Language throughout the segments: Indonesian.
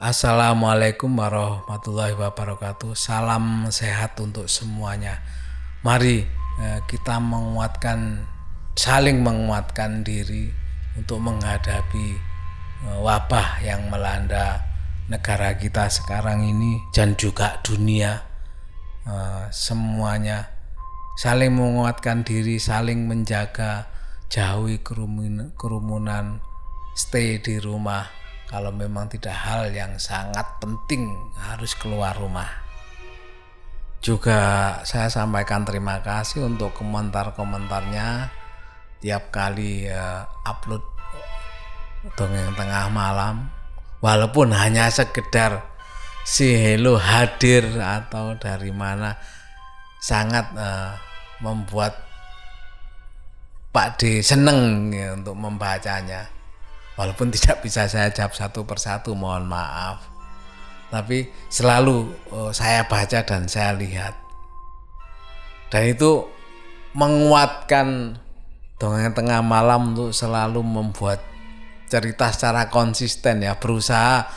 Assalamualaikum warahmatullahi wabarakatuh. Salam sehat untuk semuanya. Mari eh, kita menguatkan, saling menguatkan diri untuk menghadapi eh, wabah yang melanda negara kita sekarang ini dan juga dunia. Eh, semuanya saling menguatkan diri, saling menjaga, jauhi kerumunan, kerumunan stay di rumah kalau memang tidak hal yang sangat penting harus keluar rumah. Juga saya sampaikan terima kasih untuk komentar-komentarnya. Tiap kali uh, upload dongeng tengah malam. Walaupun hanya sekedar si hello hadir atau dari mana sangat uh, membuat Pak D seneng ya, untuk membacanya walaupun tidak bisa saya jawab satu persatu mohon maaf. Tapi selalu oh, saya baca dan saya lihat. Dan itu menguatkan dongeng tengah malam untuk selalu membuat cerita secara konsisten ya. Berusaha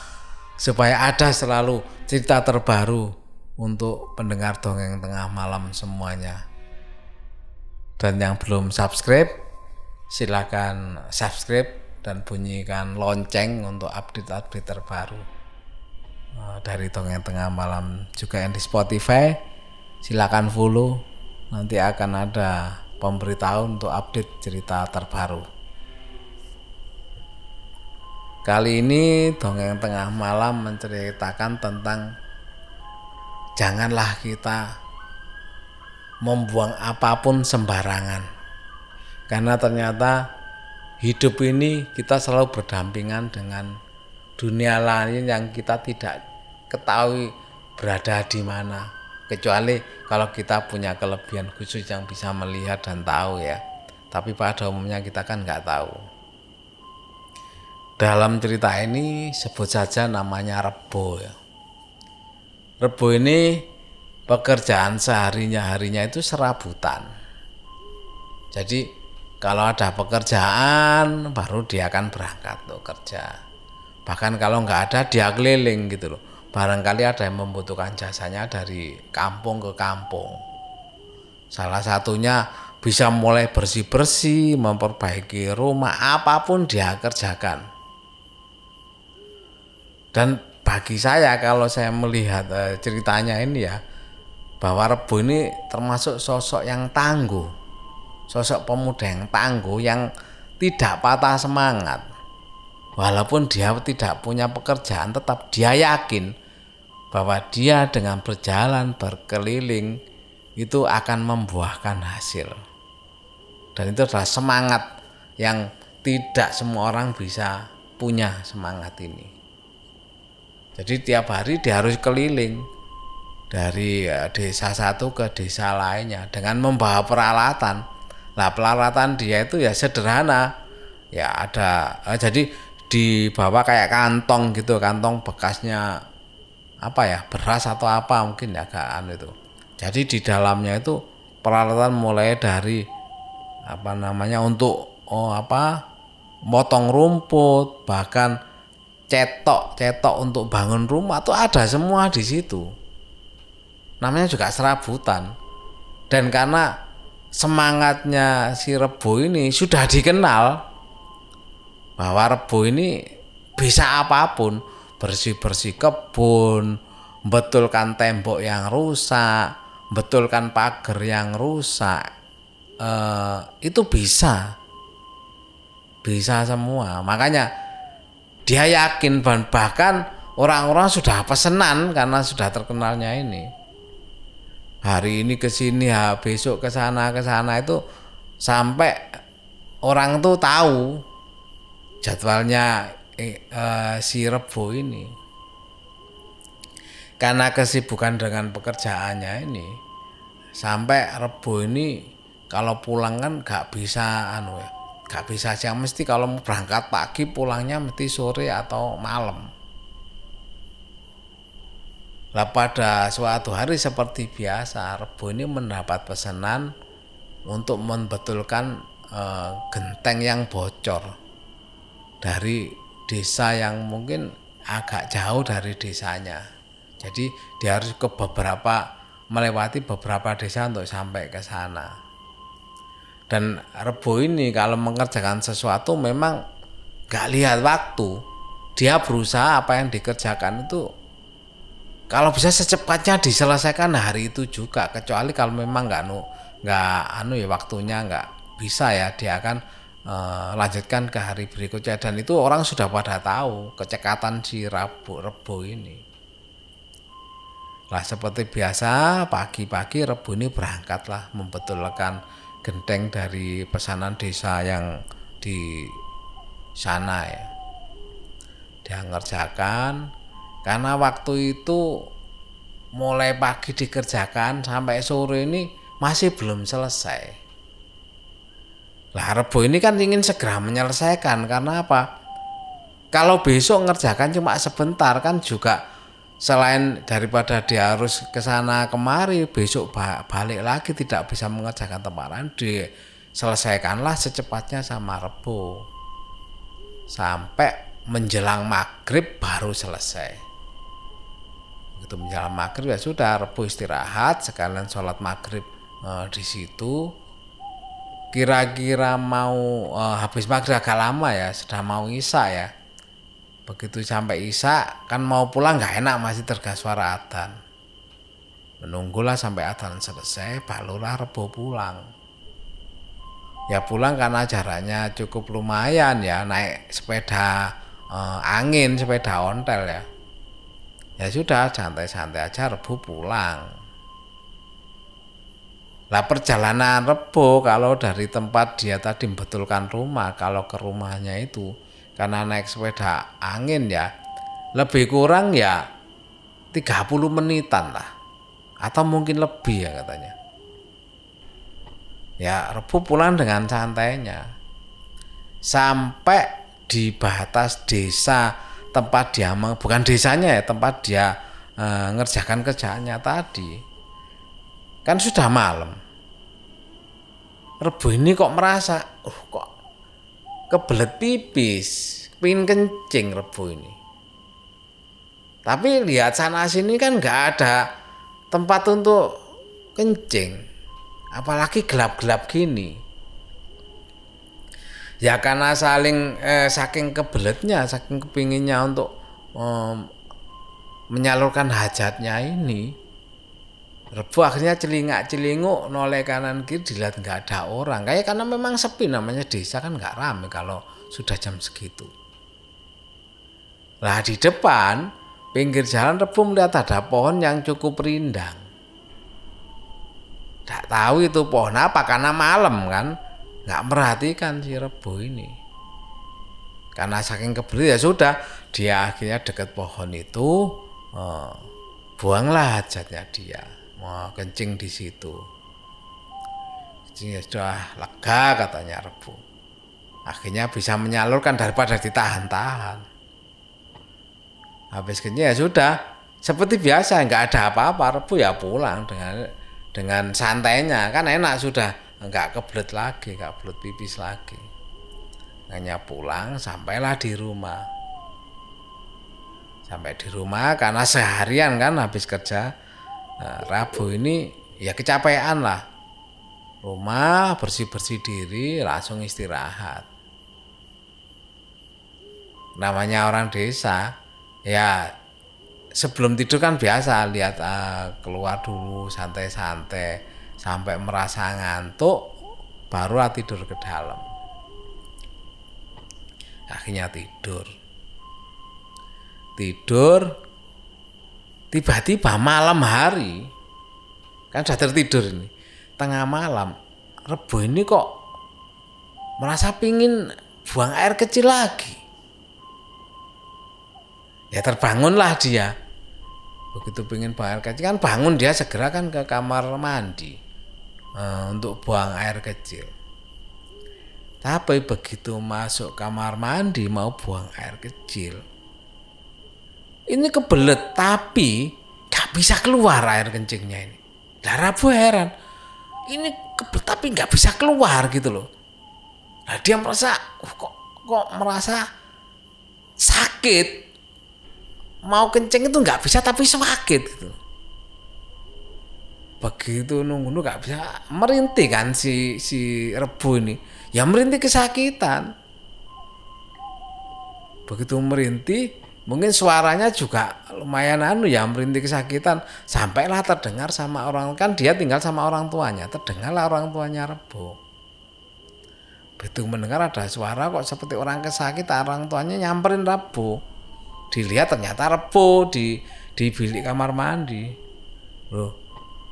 supaya ada selalu cerita terbaru untuk pendengar dongeng tengah malam semuanya. Dan yang belum subscribe silakan subscribe dan bunyikan lonceng untuk update-update terbaru. Eh, dari Dongeng Tengah Malam juga yang di Spotify silakan follow. Nanti akan ada pemberitahuan untuk update cerita terbaru. Kali ini Dongeng Tengah Malam menceritakan tentang janganlah kita membuang apa pun sembarangan. Karena ternyata hidup ini kita selalu berdampingan dengan dunia lain yang kita tidak ketahui berada di mana. Kecuali kalau kita punya kelebihan khusus yang bisa melihat dan tahu ya. Tapi pada umumnya kita kan nggak tahu. Dalam cerita ini sebut saja namanya Rebo ya. Rebo ini pekerjaan seharinya harinya itu serabutan. Jadi kalau ada pekerjaan baru dia akan berangkat tuh kerja. Bahkan kalau nggak ada dia keliling gitu loh. Barangkali ada yang membutuhkan jasanya dari kampung ke kampung. Salah satunya bisa mulai bersih-bersih memperbaiki rumah apa pun dia kerjakan. Dan bagi saya kalau saya melihat eh, ceritanya ini ya bahwa Rebo ini termasuk sosok yang tangguh sosok pemuda yang tangguh yang tidak patah semangat. Walaupun dia tidak punya pekerjaan tetap dia yakin bahwa dia dengan berjalan berkeliling itu akan membuahkan hasil. Dan itu adalah semangat yang tidak semua orang bisa punya semangat ini. Jadi tiap hari dia harus keliling dari eh, desa satu ke desa lainnya dengan membawa peralatan Nah peralatan dia itu ya sederhana, ya ada eh, jadi dibawa kayak kantong gitu, kantong bekasnya apa ya beras atau apa mungkin ya agak itu. Jadi di dalamnya itu peralatan mulai dari apa namanya untuk oh apa motong rumput bahkan cetok cetok untuk bangun rumah tuh ada semua di situ. Namanya juga serabutan. Dan karena semangatnya si Rebo ini sudah dikenal bahwa Rebo ini bisa apa pun. Bersih-bersih kebun betulkan tembok yang rusak betulkan pagar yang rusak. Eh, itu bisa. Bisa semua. Makanya dia yakin bahkan orang-orang sudah pesenan karena sudah terkenalnya ini hari ini ke sini ya besok ke sana ke sana itu sampai orang tuh tahu jadwalnya eh, eh, si Rebo ini. Karena kesibukan dengan pekerjaannya ini sampai Rebo ini kalau pulang kan gak bisa anu ya gak bisa siang. Mesti kalau berangkat pagi pulangnya mesti sore atau malam lah pada suatu hari seperti biasa, Rebo ini mendapat pesanan untuk membetulkan e, genteng yang bocor dari desa yang mungkin agak jauh dari desanya. Jadi dia harus ke beberapa melewati beberapa desa untuk sampai ke sana. Dan Rebo ini kalau mengerjakan sesuatu memang gak lihat waktu. Dia berusaha apa yang dikerjakan itu kalau bisa secepatnya diselesaikan hari itu juga kecuali kalau memang nggak anu nggak anu ya waktunya nggak bisa ya dia akan uh, lanjutkan ke hari berikutnya. Dan itu orang sudah pada tahu kecekatan si Rabu Rebo ini. Lah seperti biasa pagi-pagi Rebo ini berangkatlah membetulkan genteng dari pesanan desa yang di sana ya. Dia ngerjakan karena waktu itu mulai pagi dikerjakan sampai sore ini masih belum selesai. Lah Rebo ini kan ingin segera menyelesaikan karena apa? Kalau besok ngerjakan cuma sebentar kan juga selain daripada dia harus ke sana kemari besok balik lagi tidak bisa mengerjakan tempat lain diselesaikanlah secepatnya sama Rebo sampai menjelang maghrib baru selesai begitu menjelang maghrib ya sudah rebu istirahat sekalian sholat maghrib uh, di situ. Kira-kira mau uh, habis maghrib agak lama ya sudah mau isya ya. Begitu sampai isya kan mau pulang nggak enak masih tergas suara adzan. Menunggulah sampai adzan selesai barulah rebu pulang. Ya pulang karena jaraknya cukup lumayan ya naik sepeda uh, angin sepeda ontel ya ya sudah santai-santai aja rebu pulang. Lah perjalanan rebu kalau dari tempat dia tadi membetulkan rumah kalau ke rumahnya itu karena naik sepeda angin ya lebih kurang ya 30 menitan lah. Atau mungkin lebih ya katanya. Ya rebu pulang dengan santainya. Sampai di batas desa tempat dia bukan desanya ya tempat dia e, ngerjakan kerjaannya tadi. Kan sudah malam. Rebu ini kok merasa uh kok kebelet pipis pingin kencing Rebu ini. Tapi lihat sana sini kan nggak ada tempat untuk kencing. Apalagi gelap-gelap gini ya karena saling eh, saking kebeletnya saking kepinginnya untuk eh, menyalurkan hajatnya ini Rebu akhirnya celingak celinguk noleh kanan kiri dilihat nggak ada orang. Kayak karena memang sepi namanya desa kan nggak rame kalau sudah jam segitu. Lah di depan pinggir jalan Rebu melihat ada pohon yang cukup rindang. Tidak tahu itu pohon apa karena malam kan nggak merhatikan si Rebo ini. Karena saking kebelit ya sudah dia akhirnya dekat pohon itu oh, buanglah hajatnya dia. Mau kencing di situ. Kencing ya sudah lega katanya Rebo. Akhirnya bisa menyalurkan daripada ditahan-tahan. Habis kencing ya sudah. Seperti biasa nggak ada apa-apa. Rebo ya pulang dengan dengan santainya. Kan enak sudah nggak kebelet lagi nggak kebelet pipis lagi. Hanya pulang sampailah di rumah. Sampai di rumah karena seharian kan habis kerja. Nah, Rabu ini ya kecapean lah. Rumah bersih bersih diri langsung istirahat. Namanya orang desa ya sebelum tidur kan biasa lihat uh, keluar dulu santai-santai sampai merasa ngantuk baru tidur ke dalam. Akhirnya tidur. Tidur tiba-tiba malam hari kan sudah tertidur ini tengah malam rebo ini kok merasa pingin buang air kecil lagi. Ya terbangunlah dia. Begitu pingin buang air kecil kan bangun dia segera kan ke kamar mandi uh, untuk buang air kecil. Tapi begitu masuk kamar mandi mau buang air kecil, ini kebelet tapi gak bisa keluar air kencingnya ini. Lah Rabu heran, ini kebelet tapi gak bisa keluar gitu loh. Nah dia merasa uh, kok kok merasa sakit. mau kencing itu nggak bisa tapi sakit gitu begitu nunggu nunggu nggak bisa merintih kan si si rebu ini. Ya merintih kesakitan. Begitu merintih mungkin suaranya juga lumayan anu ya merintih kesakitan. Sampailah terdengar sama orang kan dia tinggal sama orang tuanya terdengarlah orang tuanya rebu begitu mendengar ada suara kok seperti orang kesakitan orang tuanya nyamperin rebu dilihat ternyata rebu di di bilik kamar mandi. Loh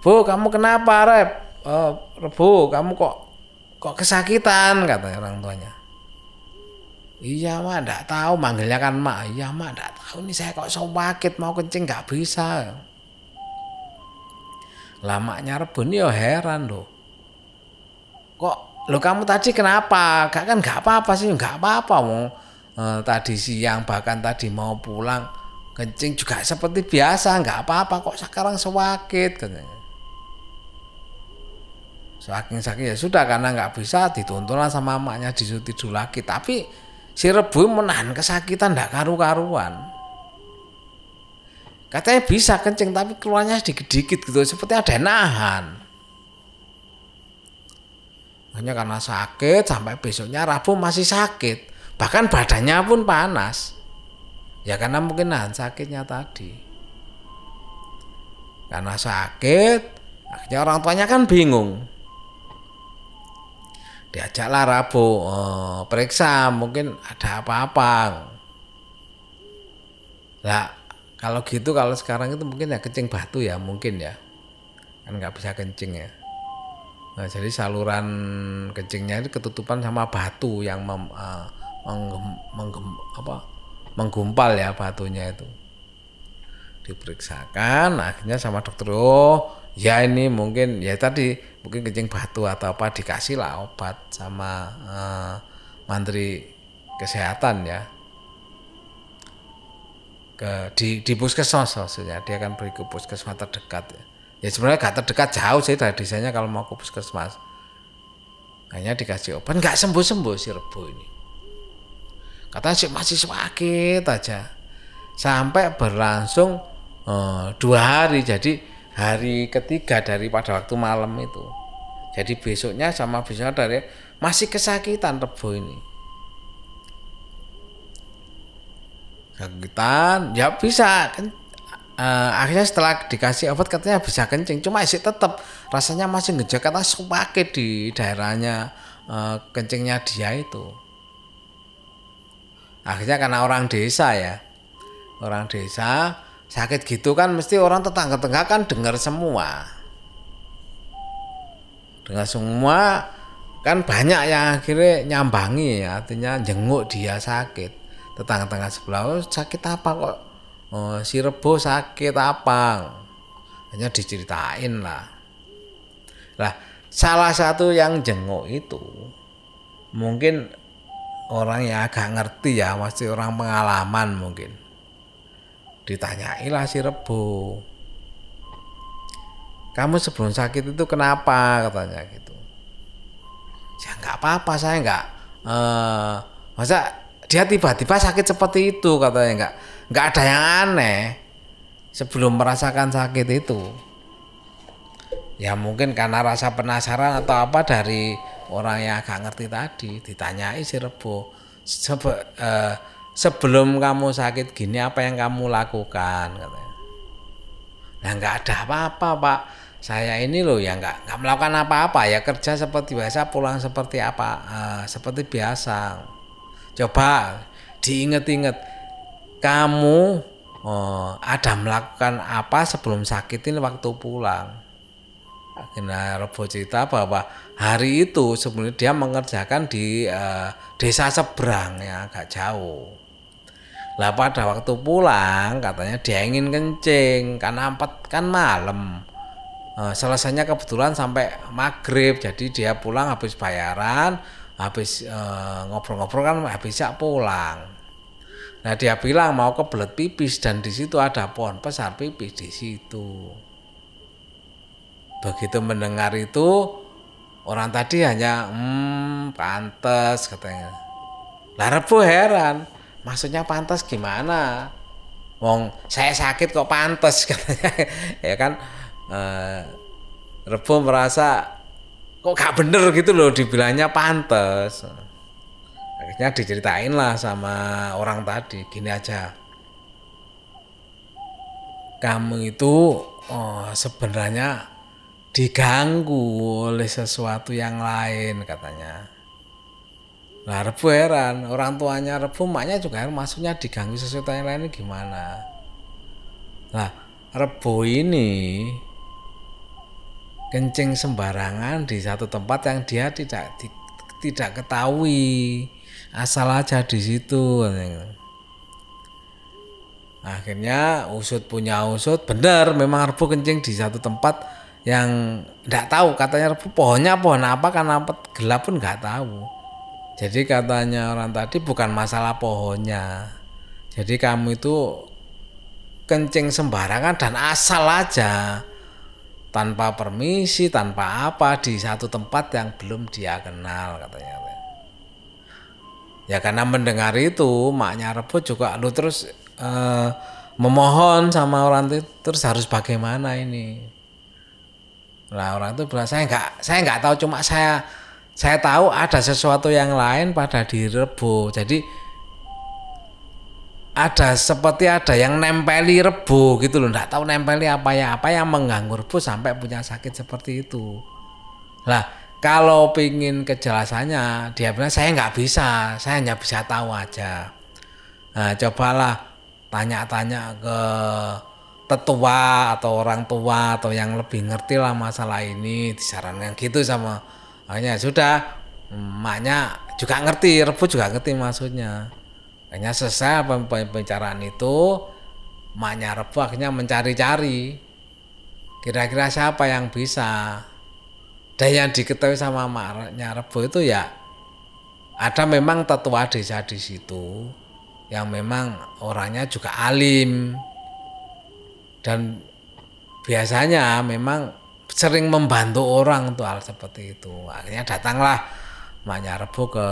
Bu, kamu kenapa, Rep? Rebu, kamu kok kok kesakitan katanya orang tuanya. Iya mak, enggak tahu manggilnya kan mak. Iya mak, enggak tahu ini saya kok sakit mau kencing nggak bisa. Lamanya Rebu ini ya heran loh. Kok lo kamu tadi kenapa? Gak kan nggak apa-apa sih, nggak apa-apa mau uh, tadi siang bahkan tadi mau pulang kencing juga seperti biasa nggak apa-apa kok sekarang sakit katanya saking saking ya sudah karena nggak bisa dituntun sama emaknya disuruh tidur lagi. Tapi si rebu menahan kesakitan nggak karu-karuan. Katanya bisa kencing tapi keluarnya sedikit-dikit gitu. Seperti ada nahan. Hanya karena sakit sampai besoknya Rabu masih sakit. Bahkan badannya pun panas. Ya karena mungkin nahan sakitnya tadi. Karena sakit akhirnya orang tuanya kan bingung diajaklah Rabu oh, periksa mungkin ada apa-apa. Lah kalau gitu kalau sekarang itu mungkin ya kencing batu ya mungkin ya. Kan nggak bisa kencing ya. Nah, jadi saluran kencingnya itu ketutupan sama batu yang mem, uh, menggem, menggem, apa, menggumpal ya batunya itu. Diperiksakan akhirnya sama dokter oh ya ini mungkin ya tadi mungkin kencing batu atau apa dikasih lah obat sama uh, menteri kesehatan ya. Ke di di puskesmas maksudnya dia akan pergi ke puskesmas terdekat ya, ya sebenarnya gak terdekat jauh sih dari desanya kalau mau ke puskesmas. Hanya dikasih obat nggak sembuh sembuh si rebo ini. Katanya sih masih sakit aja. Sampai berlangsung uh, dua hari jadi hari ketiga daripada waktu malam itu. Jadi besoknya sama besoknya dari masih kesakitan rebo ini. Kesakitan, ya bisa kan. Uh, akhirnya setelah dikasih obat katanya bisa kencing, cuma sih tetap rasanya masih ngejek karena sakit di daerahnya uh, kencingnya dia itu. Akhirnya karena orang desa ya, orang desa sakit gitu kan mesti orang tetangga-tetangga kan dengar semua. Dengar semua kan banyak yang akhirnya nyambangi artinya jenguk dia sakit. Tetangga-tetangga sebelah oh, sakit apa kok? Oh, si rebo sakit apa? Hanya diceritain lah. Lah salah satu yang jenguk itu mungkin orang yang agak ngerti ya masih orang pengalaman mungkin ditanyailah si Rebo. Kamu sebelum sakit itu kenapa? Katanya gitu. Ya nggak apa-apa saya nggak eh, masa dia tiba-tiba sakit seperti itu katanya nggak nggak ada yang aneh sebelum merasakan sakit itu. Ya mungkin karena rasa penasaran atau apa dari orang yang agak ngerti tadi ditanyai si Rebo. Sebe, eh, sebelum kamu sakit gini apa yang kamu lakukan? Katanya. Nah nggak ada apa-apa pak. Saya ini loh ya nggak nggak melakukan apa-apa. Ya kerja seperti biasa pulang seperti apa uh, seperti biasa. Coba diinget-inget kamu uh, ada melakukan apa sebelum sakit ini waktu pulang? Akhirnya Robo cerita bahwa hari itu sebenarnya dia mengerjakan di uh, desa seberang ya agak jauh lah pada waktu pulang katanya dia ingin kencing karena empat kan malam. Uh, selesainya kebetulan sampai maghrib jadi dia pulang habis bayaran habis eh, ngobrol-ngobrol kan habisnya pulang. Nah dia bilang mau ke belet pipis dan di situ ada pohon besar pipis di situ. Begitu mendengar itu orang tadi hanya hmm pantas katanya. Lah heran maksudnya pantas gimana? Wong saya sakit kok pantas katanya. Ya kan? Uh, Rebo merasa kok gak bener gitu loh dibilangnya pantas. Akhirnya diceritain lah sama orang tadi gini aja. Kamu itu oh, sebenarnya diganggu oleh sesuatu yang lain katanya Nah, Rebu heran, orang tuanya Rebu, maknya juga heran, maksudnya diganggu sesuatu yang lain gimana? Nah, Rebu ini kencing sembarangan di satu tempat yang dia tidak di, tidak ketahui, asal aja di situ. Akhirnya usut punya usut, benar memang Rebu kencing di satu tempat yang tidak tahu. Katanya Rebu pohonnya pohon apa karena gelap pun nggak tahu jadi katanya orang tadi bukan masalah pohonnya. Jadi kamu itu kencing sembarangan dan asal aja tanpa permisi, tanpa apa di satu tempat yang belum dia kenal katanya. Ya karena mendengar itu maknya rebut juga lu terus eh, memohon sama orang itu terus harus bagaimana ini. Nah orang itu bilang saya nggak saya nggak tahu cuma saya saya tahu ada sesuatu yang lain pada diri Rebo. Jadi ada seperti ada yang nempeli Rebo gitu loh. Nggak tahu nempeli apa ya apa yang mengganggu Rebo sampai punya sakit seperti itu. Lah kalau pingin kejelasannya dia bilang saya nggak bisa, saya hanya bisa tahu aja. Nah cobalah tanya-tanya ke tetua atau orang tua atau yang lebih ngerti lah masalah ini disarankan gitu sama hanya sudah maknya juga ngerti rebu juga ngerti maksudnya. Hanya selesai pembicaraan itu maknya rebu akhirnya mencari-cari kira-kira siapa yang bisa. Dan yang diketahui sama maknya rebu itu ya ada memang tetua desa di situ yang memang orangnya juga alim. Dan biasanya memang sering membantu orang tuh hal seperti itu. Akhirnya datanglah Maknya Rebo ke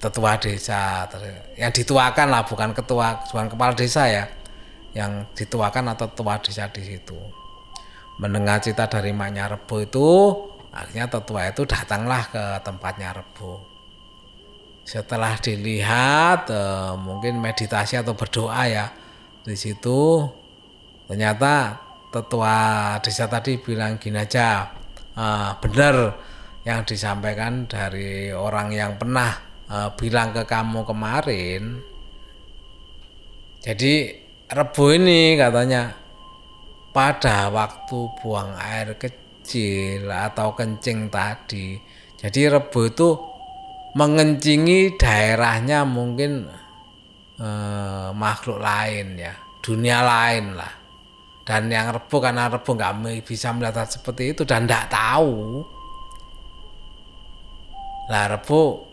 tetua desa yang dituakan lah bukan ketua bukan kepala desa ya yang dituakan atau tetua desa di situ. Mendengar cerita dari Maknya Rebo itu akhirnya tetua itu datanglah ke tempatnya Rebo. Setelah dilihat eh, mungkin meditasi atau berdoa ya di situ ternyata tetua desa tadi bilang gini aja uh, benar yang disampaikan dari orang yang pernah uh, bilang ke kamu kemarin. Jadi rebu ini katanya pada waktu buang air kecil atau kencing tadi jadi rebu itu mengencingi daerahnya mungkin uh, makhluk lain ya dunia lain lah dan yang rebu karena rebu nggak bisa melihat seperti itu dan tidak tahu. Lah rebu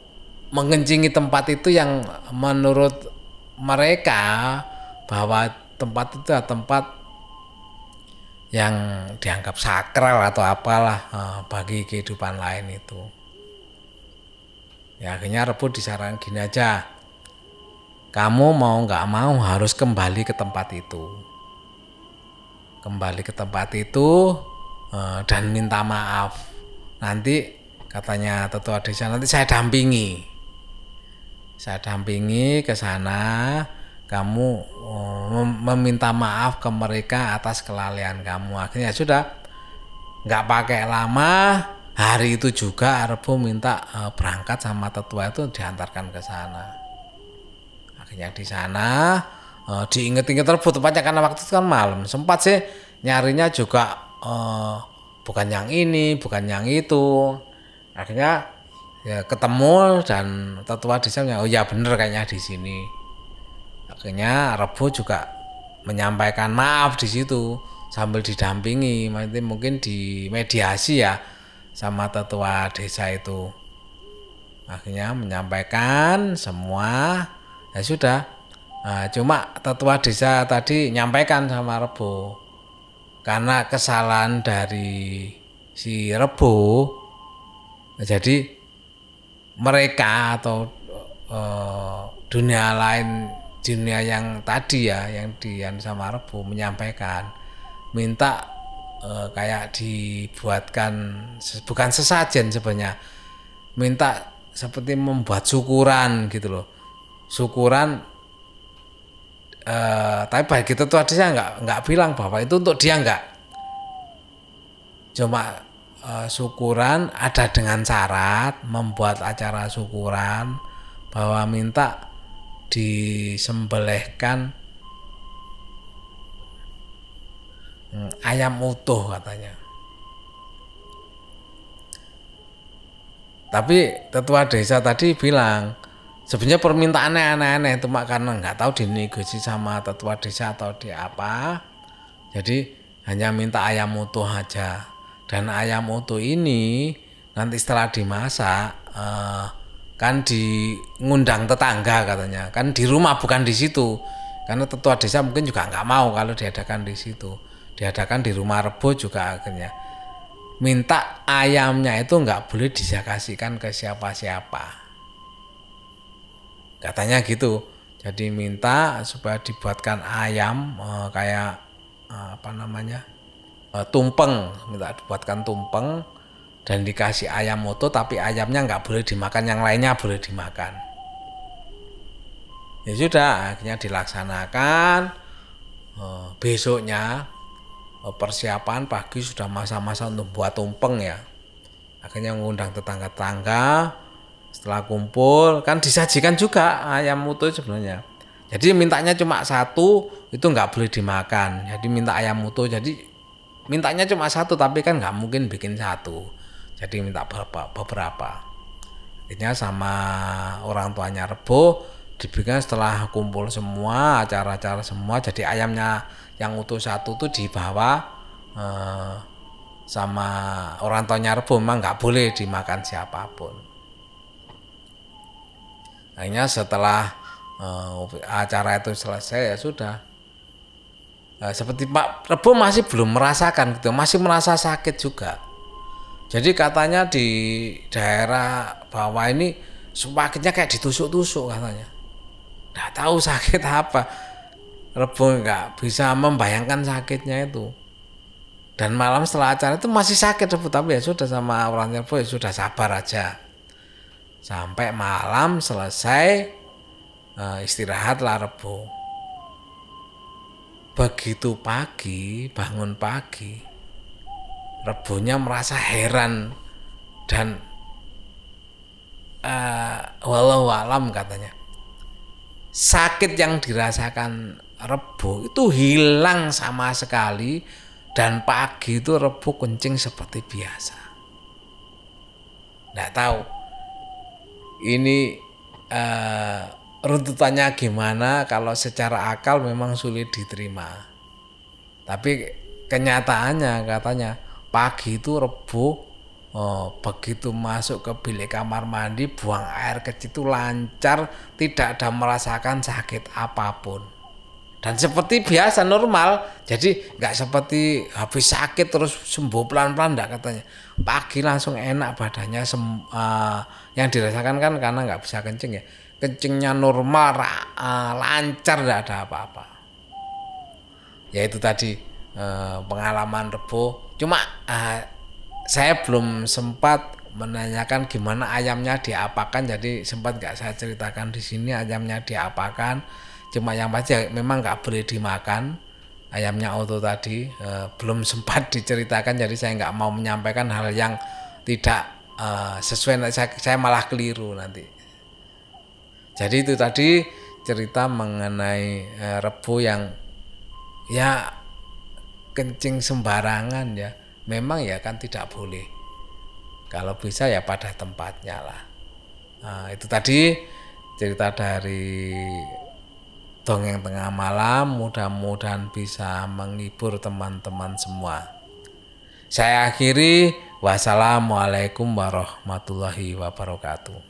mengencingi tempat itu yang menurut mereka bahwa tempat itu adalah tempat yang dianggap sakral atau apalah eh, bagi kehidupan lain itu. Ya akhirnya rebu disarankan gini aja kamu mau nggak mau harus kembali ke tempat itu kembali ke tempat itu uh, dan minta maaf. Nanti katanya tetua desa nanti saya dampingi. Saya dampingi ke sana, kamu uh, meminta maaf ke mereka atas kelalaian kamu. Akhirnya sudah nggak pakai lama, hari itu juga Arbo minta uh, berangkat sama tetua itu diantarkan ke sana. Akhirnya di sana uh, diinget-inget terus tepatnya karena waktu itu kan malam. Sempat sih nyarinya juga uh, bukan yang ini bukan yang itu. Akhirnya ya ketemu dan tetua di sana oh ya bener kayaknya di sini. Akhirnya Rebu juga menyampaikan maaf di situ sambil didampingi mungkin di mediasi ya sama tetua desa itu. Akhirnya menyampaikan semua ya sudah Nah, cuma tetua desa tadi nyampaikan sama Rebo. Karena kesalahan dari si Rebo jadi mereka atau uh, dunia lain dunia yang tadi ya yang di sama Rebo menyampaikan minta uh, kayak dibuatkan bukan sesajen sebenarnya minta seperti membuat syukuran gitu loh. Syukuran uh, tapi baik itu tuh saya nggak nggak bilang bahwa itu untuk dia nggak. Cuma uh, syukuran ada dengan syarat membuat acara syukuran bahwa minta disembelihkan hmm, ayam utuh katanya. Tapi tetua desa tadi bilang sebenarnya permintaannya aneh-aneh itu mak karena nggak tahu dinegosiasi sama tetua desa atau di apa. Jadi hanya minta ayam utuh aja. Dan ayam utuh ini nanti setelah dimasak eh, kan ngundang tetangga katanya. Kan di rumah bukan di situ. Karena tetua desa mungkin juga nggak mau kalau diadakan di situ. Diadakan di rumah rebo juga akhirnya. Minta ayamnya itu nggak boleh disakasikan ke siapa-siapa. Katanya gitu. Jadi minta supaya dibuatkan ayam eh, kayak eh, apa namanya eh, tumpeng, minta dibuatkan tumpeng dan dikasih ayam moto tapi ayamnya nggak boleh dimakan, yang lainnya boleh dimakan. Ya sudah, akhirnya dilaksanakan. Besoknya persiapan pagi sudah masa-masa untuk buat tumpeng ya akhirnya mengundang tetangga-tetangga setelah kumpul kan disajikan juga ayam utuh sebenarnya. Jadi mintanya cuma satu itu nggak boleh dimakan. Jadi minta ayam utuh jadi mintanya cuma satu tapi kan nggak mungkin bikin satu. Jadi minta beberapa beberapa. Akhirnya sama orang tuanya rebo dibikin setelah kumpul semua acara-acara semua jadi ayamnya yang utuh satu tuh dibawa eh, sama orang tuanya Rebo. Memang nggak boleh dimakan siapa pun. Akhirnya setelah eh, acara itu selesai ya sudah. Nah, seperti Pak Rebo masih belum merasakan gitu, masih merasa sakit juga. Jadi katanya di daerah bawah ini sakitnya kayak ditusuk-tusuk katanya. Nggak tahu sakit apa Rebo nggak bisa membayangkan sakitnya itu. Dan malam setelah acara itu masih sakit Rebo, tapi ya sudah sama orang Rebo ya sudah sabar aja. Sampai malam selesai uh, istirahatlah Rebo. Begitu pagi, bangun pagi, Rebonya merasa heran dan uh, walau alam katanya sakit yang dirasakan Rebo itu hilang sama sekali dan pagi itu Rebo kencing seperti biasa. Nggak tahu ini uh, runtutannya gimana kalau secara akal memang sulit diterima. Tapi kenyataannya katanya pagi itu Rebo Oh, begitu masuk ke bilik kamar mandi, buang air kecil itu lancar, tidak ada merasakan sakit apa pun dan seperti biasa normal. Jadi nggak seperti habis sakit terus sembuh pelan-pelan enggak katanya. Pagi langsung enak badannya sem, uh, yang dirasakan kan karena nggak bisa kencing ya. Kencingnya normal uh, lancar tidak ada apa-apa. Ya itu tadi uh, pengalaman rebo. Cuma uh, saya belum sempat menanyakan gimana ayamnya diapakan. Jadi sempat nggak saya ceritakan di sini ayamnya diapakan cuma yang pasti memang nggak boleh dimakan. Ayamnya auto tadi e, belum sempat diceritakan jadi saya nggak mau menyampaikan hal yang tidak e, sesuai. Saya, saya malah keliru nanti. Jadi itu tadi cerita mengenai e, rebu yang ya kencing sembarangan ya. Memang ya kan tidak boleh. Kalau bisa ya pada tempatnya lah. Nah, itu tadi cerita dari dongeng tengah malam mudah-mudahan bisa menghibur teman-teman semua. Saya akhiri wassalamualaikum warahmatullahi wabarakatuh.